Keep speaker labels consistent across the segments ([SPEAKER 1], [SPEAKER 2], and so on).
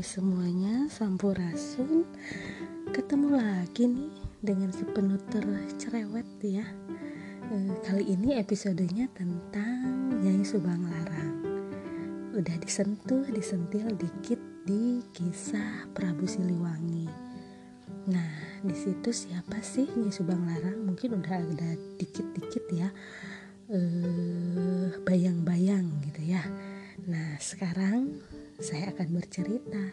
[SPEAKER 1] Hai semuanya, Sampurasun. Ketemu lagi nih dengan si penutur cerewet ya. E, Kali ini episodenya tentang Nyai Subang Larang. Udah disentuh, disentil dikit di kisah Prabu Siliwangi. Nah, di situ siapa sih Nyai Subang Larang? Mungkin udah ada dikit-dikit ya bayang-bayang gitu ya. Nah, sekarang saya akan bercerita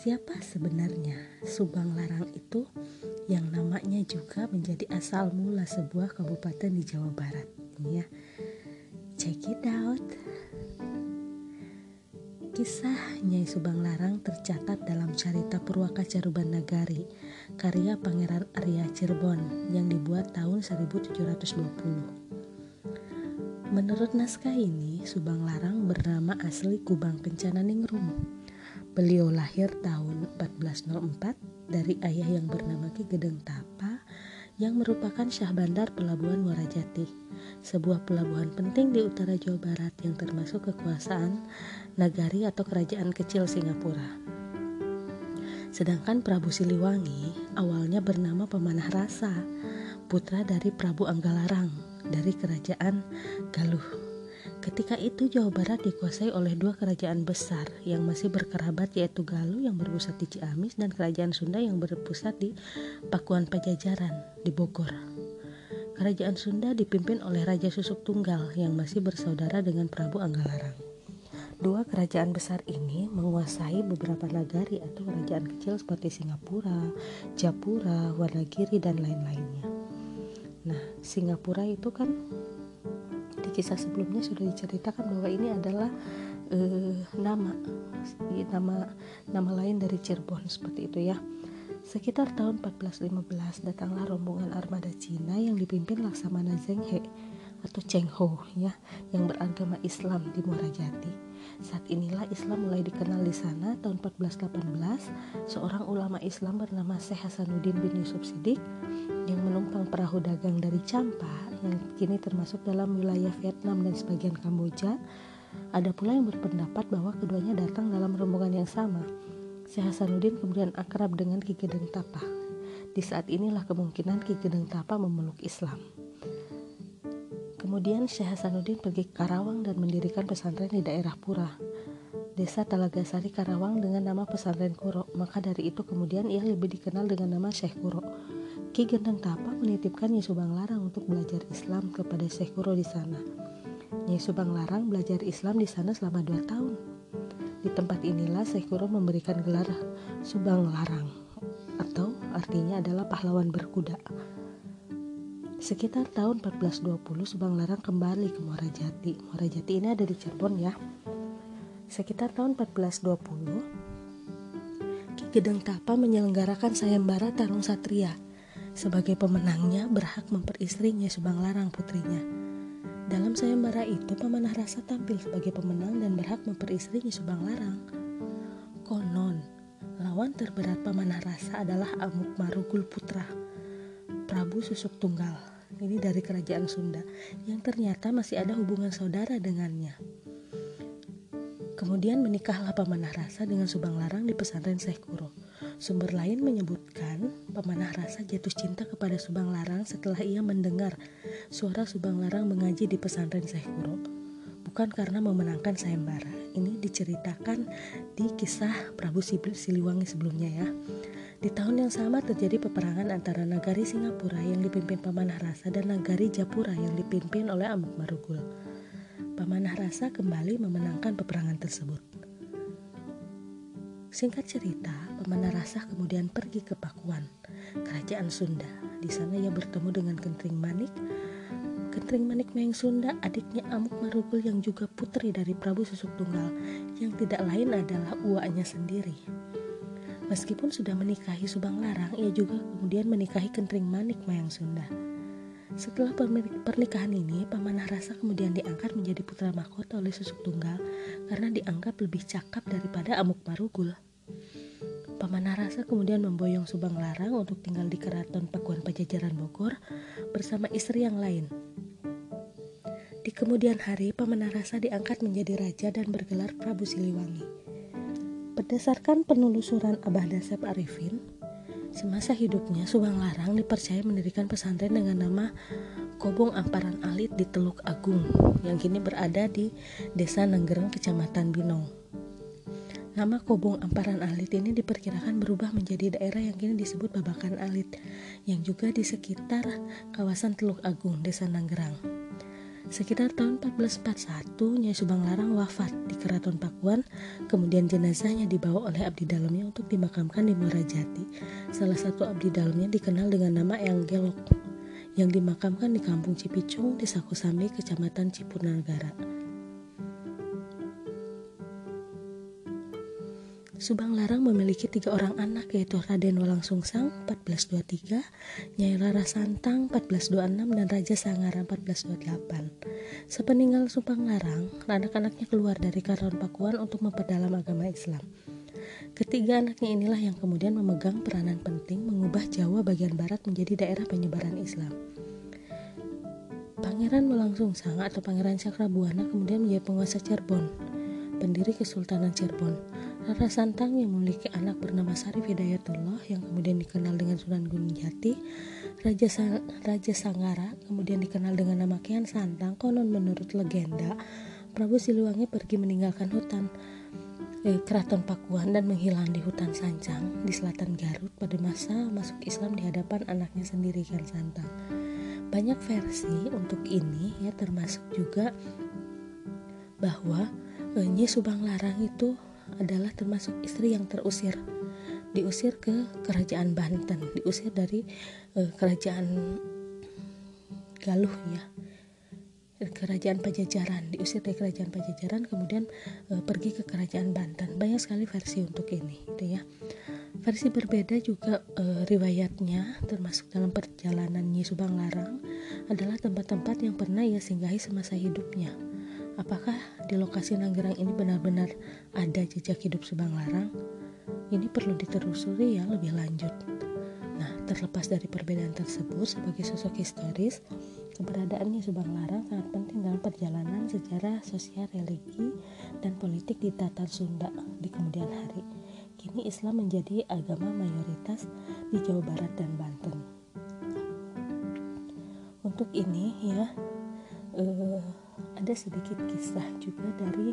[SPEAKER 1] siapa sebenarnya Subang Larang itu yang namanya juga menjadi asal mula sebuah kabupaten di Jawa Barat ya. Check it out. Kisah Nyai Subang Larang tercatat dalam Carita Purwaka Caruban Nagari karya Pangeran Arya Cirebon yang dibuat tahun 1720. Menurut naskah ini, Subang Larang bernama asli Kubang Kencana Ningrum. Beliau lahir tahun 1404 dari ayah yang bernama Ki Gedeng Tapa yang merupakan Syah Bandar Pelabuhan Warajati, sebuah pelabuhan penting di utara Jawa Barat yang termasuk kekuasaan nagari atau kerajaan kecil Singapura. Sedangkan Prabu Siliwangi awalnya bernama Pemanah Rasa, putra dari Prabu Anggalarang dari kerajaan Galuh. Ketika itu Jawa Barat dikuasai oleh dua kerajaan besar yang masih berkerabat yaitu Galuh yang berpusat di Ciamis dan kerajaan Sunda yang berpusat di Pakuan Pajajaran di Bogor. Kerajaan Sunda dipimpin oleh Raja Susuk Tunggal yang masih bersaudara dengan Prabu Anggalarang. Dua kerajaan besar ini menguasai beberapa nagari atau kerajaan kecil seperti Singapura, Japura, Wonogiri, dan lain-lainnya. Nah, Singapura itu kan di kisah sebelumnya sudah diceritakan bahwa ini adalah uh, nama nama nama lain dari Cirebon seperti itu ya. Sekitar tahun 1415 datanglah rombongan armada Cina yang dipimpin Laksamana Zheng He atau Cheng Ho ya yang beragama Islam di Muara Jati. Saat inilah Islam mulai dikenal di sana tahun 1418 seorang ulama Islam bernama Syekh Hasanuddin bin Yusuf Sidik yang menumpang perahu dagang dari Champa yang kini termasuk dalam wilayah Vietnam dan sebagian Kamboja. Ada pula yang berpendapat bahwa keduanya datang dalam rombongan yang sama. Syekh Hasanuddin kemudian akrab dengan Ki Gedeng Tapa. Di saat inilah kemungkinan Ki Gedeng Tapa memeluk Islam. Kemudian Syekh Hasanuddin pergi ke Karawang dan mendirikan pesantren di daerah Pura, desa Talagasari Karawang dengan nama pesantren Kuro. Maka dari itu kemudian ia lebih dikenal dengan nama Syekh Kuro. Ki Gendeng Tapa menitipkan Nyai Subang Larang untuk belajar Islam kepada Syekh Kuro di sana. Nyai Subang Larang belajar Islam di sana selama dua tahun. Di tempat inilah Syekh Kuro memberikan gelar Subang Larang atau artinya adalah pahlawan berkuda. Sekitar tahun 1420 Subang Larang kembali ke Muara Jati. Muara Jati ini ada di Cirebon ya. Sekitar tahun 1420 Ki Gedeng Tapa menyelenggarakan sayembara Tarung Satria sebagai pemenangnya berhak memperistrinya Subang Larang putrinya. Dalam sayembara itu, Pemanah Rasa tampil sebagai pemenang dan berhak memperistrinya Subang Larang. Konon, lawan terberat Pemanah Rasa adalah Amuk Marugul Putra, Prabu Susuk Tunggal. Ini dari kerajaan Sunda, yang ternyata masih ada hubungan saudara dengannya. Kemudian menikahlah Pemanah Rasa dengan Subang Larang di pesantren Syekh Kuro. Sumber lain menyebutkan pemanah rasa jatuh cinta kepada Subang Larang setelah ia mendengar suara Subang Larang mengaji di pesantren Syekh Kuro. Bukan karena memenangkan sayembara. Ini diceritakan di kisah Prabu Siliwangi sebelumnya ya. Di tahun yang sama terjadi peperangan antara Nagari Singapura yang dipimpin Pamanah Rasa dan Nagari Japura yang dipimpin oleh Amuk Marugul. Pamanah Rasa kembali memenangkan peperangan tersebut. Singkat cerita, Pemanah Rasa kemudian pergi ke Pakuan, kerajaan Sunda. Di sana ia bertemu dengan Kentring Manik. Kentring Manik Mayang Sunda, adiknya Amuk Marugul yang juga putri dari Prabu Susuk Tunggal, yang tidak lain adalah uaknya sendiri. Meskipun sudah menikahi Subang Larang, ia juga kemudian menikahi Kentring Manik Mayang Sunda. Setelah pernikahan ini, Pamanah Rasa kemudian diangkat menjadi putra mahkota oleh Susuk Tunggal karena dianggap lebih cakap daripada Amuk Marugul. Pamanah Rasa kemudian memboyong Subang Larang untuk tinggal di keraton Pakuan Pajajaran Bogor bersama istri yang lain. Di kemudian hari, Pamanah Rasa diangkat menjadi raja dan bergelar Prabu Siliwangi. Berdasarkan penelusuran Abah Dasep Arifin, semasa hidupnya Subang Larang dipercaya mendirikan pesantren dengan nama Kobong Amparan Alit di Teluk Agung yang kini berada di Desa Nenggereng, Kecamatan Binong. Nama Kobong Amparan Alit ini diperkirakan berubah menjadi daerah yang kini disebut Babakan Alit yang juga di sekitar kawasan Teluk Agung, Desa Nanggerang. Sekitar tahun 1441, Nyai Subang Larang wafat di Keraton Pakuan, kemudian jenazahnya dibawa oleh abdi dalamnya untuk dimakamkan di Muarajati. Salah satu abdi dalamnya dikenal dengan nama Eyang Gelok, yang dimakamkan di Kampung Cipicung, Desa Kosambi, Kecamatan Cipunagara. Subang Larang memiliki tiga orang anak yaitu Raden Walang Sungsang 1423, Nyai Rara Santang 1426 dan Raja Sangara 1428. Sepeninggal Subang Larang, anak-anaknya keluar dari Karawan Pakuan untuk memperdalam agama Islam. Ketiga anaknya inilah yang kemudian memegang peranan penting mengubah Jawa bagian barat menjadi daerah penyebaran Islam. Pangeran Walang Sungsang atau Pangeran Cakrabuana kemudian menjadi penguasa Cirebon, pendiri Kesultanan Cirebon. Rara Santang yang memiliki anak bernama Sarif Hidayatullah yang kemudian dikenal dengan Sunan Gunung Jati, Raja, Sang, Raja Sanggara kemudian dikenal dengan nama Kian Santang, konon menurut legenda, Prabu Siliwangi pergi meninggalkan hutan eh, keraton Pakuan dan menghilang di hutan Sancang di selatan Garut pada masa masuk Islam di hadapan anaknya sendiri Kian Santang. Banyak versi untuk ini ya termasuk juga bahwa Nyi Subang Larang itu adalah termasuk istri yang terusir. Diusir ke kerajaan Banten diusir dari uh, kerajaan Galuh ya. Kerajaan Pajajaran diusir dari kerajaan Pajajaran kemudian uh, pergi ke kerajaan Banten. Banyak sekali versi untuk ini gitu ya. Versi berbeda juga uh, riwayatnya termasuk dalam perjalanan Nyi Subang Larang adalah tempat-tempat yang pernah ia singgahi semasa hidupnya Apakah di lokasi Nanggerang ini benar-benar ada jejak hidup Subang Larang? Ini perlu ditelusuri ya lebih lanjut. Nah, terlepas dari perbedaan tersebut sebagai sosok historis, keberadaannya Subang Larang sangat penting dalam perjalanan sejarah sosial religi dan politik di Tatar Sunda di kemudian hari. Kini Islam menjadi agama mayoritas di Jawa Barat dan Banten. Untuk ini ya, uh, ada sedikit kisah juga dari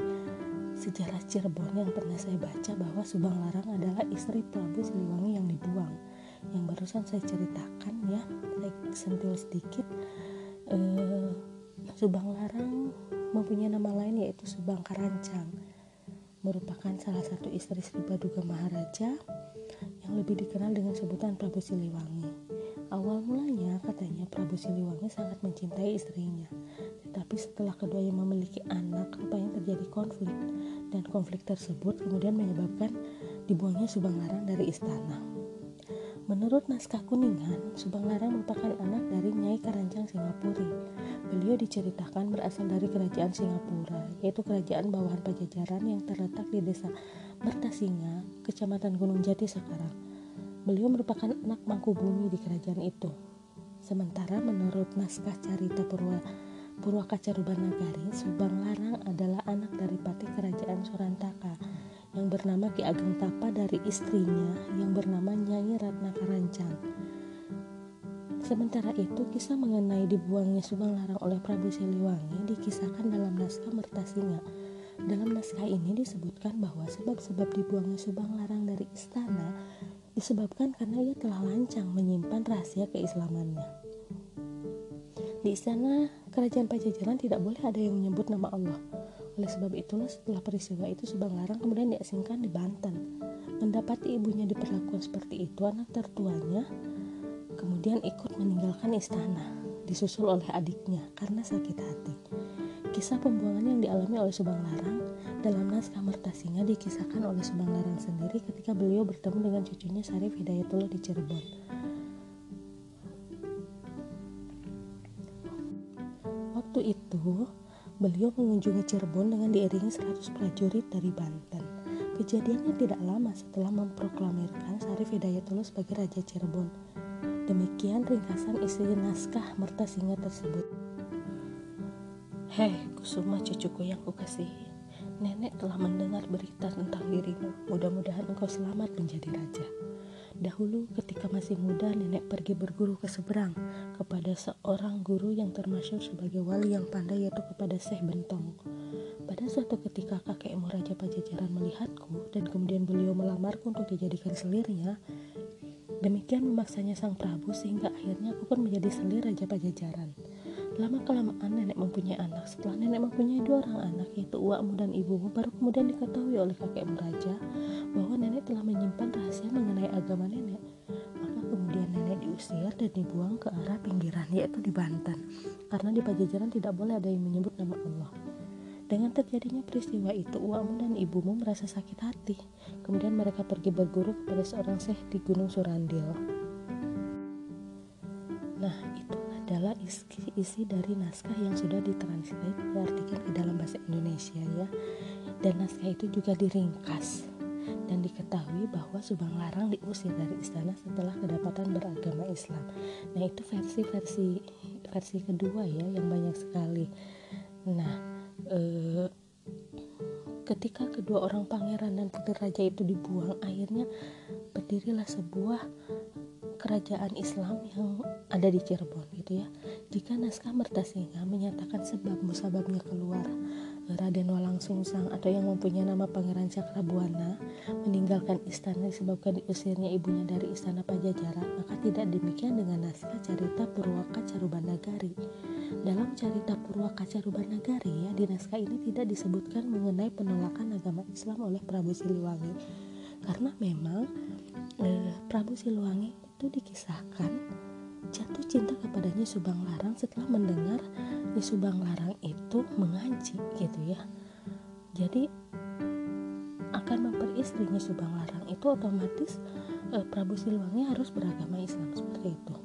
[SPEAKER 1] sejarah Cirebon yang pernah saya baca bahwa Subang Larang adalah istri Prabu Siliwangi yang dibuang. Yang barusan saya ceritakan ya saya sentil sedikit uh, Subang Larang mempunyai nama lain yaitu Subang Karancang. Merupakan salah satu istri Sri Baduga Maharaja yang lebih dikenal dengan sebutan Prabu Siliwangi. Awal mulanya katanya Prabu Siliwangi sangat mencintai istrinya, tetapi setelah keduanya memiliki anak, rupanya terjadi konflik dan konflik tersebut kemudian menyebabkan dibuangnya Subang Larang dari istana. Menurut naskah Kuningan, Subang Larang merupakan anak dari Nyai Karancang Singapuri. Beliau diceritakan berasal dari kerajaan Singapura, yaitu kerajaan bawahan Pajajaran yang terletak di desa Mertasinga, kecamatan Gunung Jati sekarang. Beliau merupakan anak Mangkubumi di kerajaan itu. Sementara menurut naskah Carita Purwa Purwakaca Nagari, Subang Larang adalah anak dari pati kerajaan Surantaka yang bernama Ki Ageng Tapa dari istrinya yang bernama Nyai Ratna Karancang. Sementara itu, kisah mengenai dibuangnya Subang Larang oleh Prabu Siliwangi dikisahkan dalam naskah Mertasinga. Dalam naskah ini disebutkan bahwa sebab-sebab dibuangnya Subang Larang dari istana disebabkan karena ia telah lancang menyimpan rahasia keislamannya. Di istana kerajaan Pajajaran tidak boleh ada yang menyebut nama Allah. Oleh sebab itulah setelah peristiwa itu Subang Larang kemudian diasingkan di Banten. Mendapati ibunya diperlakukan seperti itu, anak tertuanya kemudian ikut meninggalkan istana, disusul oleh adiknya karena sakit hati. Kisah pembuangan yang dialami oleh Subang Larang dalam naskah Mertasinga dikisahkan oleh Subang Larang sendiri ketika beliau bertemu dengan cucunya Sarif Hidayatullah di Cirebon. Beliau mengunjungi Cirebon dengan diiringi 100 prajurit dari Banten. Kejadiannya tidak lama setelah memproklamirkan Sarif Hidayatullah sebagai Raja Cirebon. Demikian ringkasan isi naskah Mertasinga tersebut. Hei, Kusuma cucuku yang kukasihi. Nenek telah mendengar berita tentang dirimu. Mudah-mudahan engkau selamat menjadi raja. Dahulu ketika masih muda nenek pergi berguru ke seberang kepada seorang guru yang termasyur sebagai wali yang pandai yaitu kepada Syekh Bentong. Pada suatu ketika kakekmu Raja Pajajaran melihatku dan kemudian beliau melamarku untuk dijadikan selirnya, demikian memaksanya sang Prabu sehingga akhirnya aku pun menjadi selir Raja Pajajaran. Lama kelamaan nenek mempunyai anak. Setelah nenek mempunyai dua orang anak, yaitu uakmu dan ibumu, baru kemudian diketahui oleh kakekmu raja bahwa nenek telah menyimpan rahasia mengenai agama nenek. Maka kemudian nenek diusir dan dibuang ke arah pinggiran, yaitu di Banten. Karena di Pajajaran tidak boleh ada yang menyebut nama Allah. Dengan terjadinya peristiwa itu, uakmu dan ibumu merasa sakit hati. Kemudian mereka pergi berguru kepada seorang syekh di Gunung Surandil. Nah, itu adalah isi, isi dari naskah yang sudah ditranslate diartikan ke dalam bahasa Indonesia ya dan naskah itu juga diringkas dan diketahui bahwa Subang Larang diusir dari istana setelah kedapatan beragama Islam. Nah itu versi-versi versi kedua ya yang banyak sekali. Nah eh, ketika kedua orang pangeran dan putri raja itu dibuang, akhirnya berdirilah sebuah kerajaan Islam yang ada di Cirebon gitu ya. Jika naskah Mertasinga menyatakan sebab musababnya keluar Raden Walang Sungsang atau yang mempunyai nama Pangeran Cakrabuana meninggalkan istana disebabkan diusirnya ibunya dari istana Pajajaran, maka tidak demikian dengan naskah cerita Purwaka Carubanagari. Dalam cerita Purwaka Carubanagari ya di naskah ini tidak disebutkan mengenai penolakan agama Islam oleh Prabu Siliwangi karena memang eh, Prabu Siliwangi itu dikisahkan jatuh cinta kepadanya Subang Larang setelah mendengar Nyi Subang Larang itu mengaji gitu ya. Jadi akan memperistrinya Subang Larang itu otomatis eh, Prabu Siliwangi harus beragama Islam seperti itu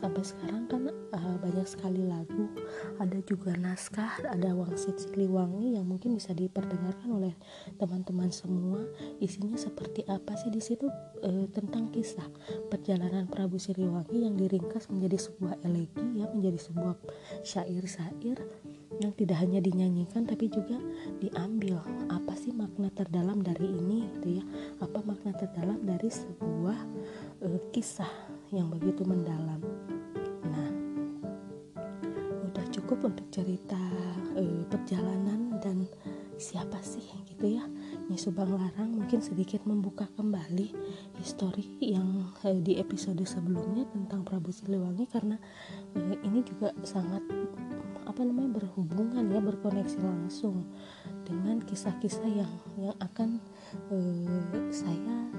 [SPEAKER 1] sampai sekarang kan uh, banyak sekali lagu. Ada juga naskah ada Wangsit Siliwangi yang mungkin bisa diperdengarkan oleh teman-teman semua. Isinya seperti apa sih? Di situ uh, tentang kisah perjalanan Prabu Siliwangi yang diringkas menjadi sebuah elegi ya menjadi sebuah syair-syair yang tidak hanya dinyanyikan tapi juga diambil. Apa sih makna terdalam dari ini gitu ya? Apa makna terdalam dari sebuah uh, kisah yang begitu mendalam. Nah, udah cukup untuk cerita uh, perjalanan dan siapa sih gitu ya. Nyi Subang Larang mungkin sedikit membuka kembali histori yang uh, di episode sebelumnya tentang Prabu Siliwangi karena uh, ini juga sangat apa namanya berhubungan ya berkoneksi langsung dengan kisah-kisah yang yang akan uh, saya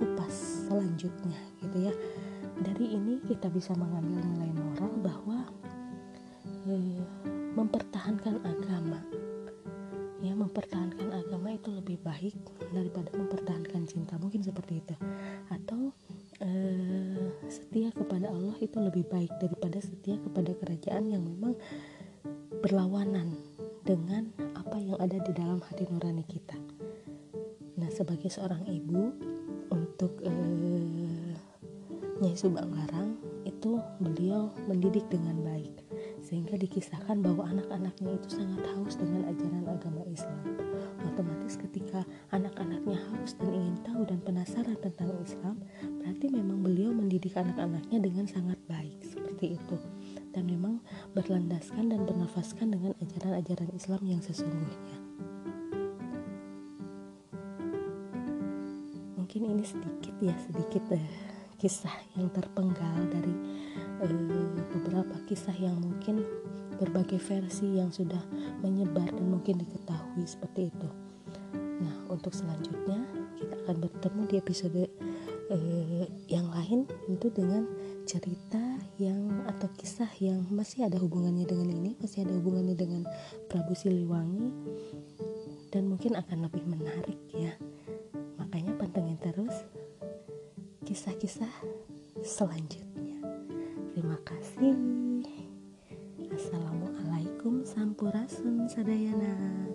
[SPEAKER 1] kupas selanjutnya gitu ya dari ini kita bisa mengambil nilai moral bahwa eh, mempertahankan agama. Ya mempertahankan agama itu lebih baik daripada mempertahankan cinta. Mungkin seperti itu. Atau eh, setia kepada Allah itu lebih baik daripada setia kepada kerajaan yang memang berlawanan dengan apa yang ada di dalam hati nurani kita. Nah sebagai seorang ibu untuk eh, Nyai Subang Larang itu beliau mendidik dengan baik sehingga dikisahkan bahwa anak-anaknya itu sangat haus dengan ajaran agama Islam. Otomatis ketika anak-anaknya haus dan ingin tahu dan penasaran tentang Islam, berarti memang beliau mendidik anak-anaknya dengan sangat baik seperti itu. Dan memang berlandaskan dan bernafaskan dengan ajaran-ajaran Islam yang sesungguhnya. Mungkin ini sedikit ya, sedikit deh kisah yang terpenggal dari uh, beberapa kisah yang mungkin berbagai versi yang sudah menyebar dan mungkin diketahui seperti itu. Nah, untuk selanjutnya kita akan bertemu di episode uh, yang lain tentu dengan cerita yang atau kisah yang masih ada hubungannya dengan ini, masih ada hubungannya dengan Prabu Siliwangi dan mungkin akan lebih menarik ya. Kisah-kisah selanjutnya. Terima kasih. Assalamualaikum sampurasun sadayana.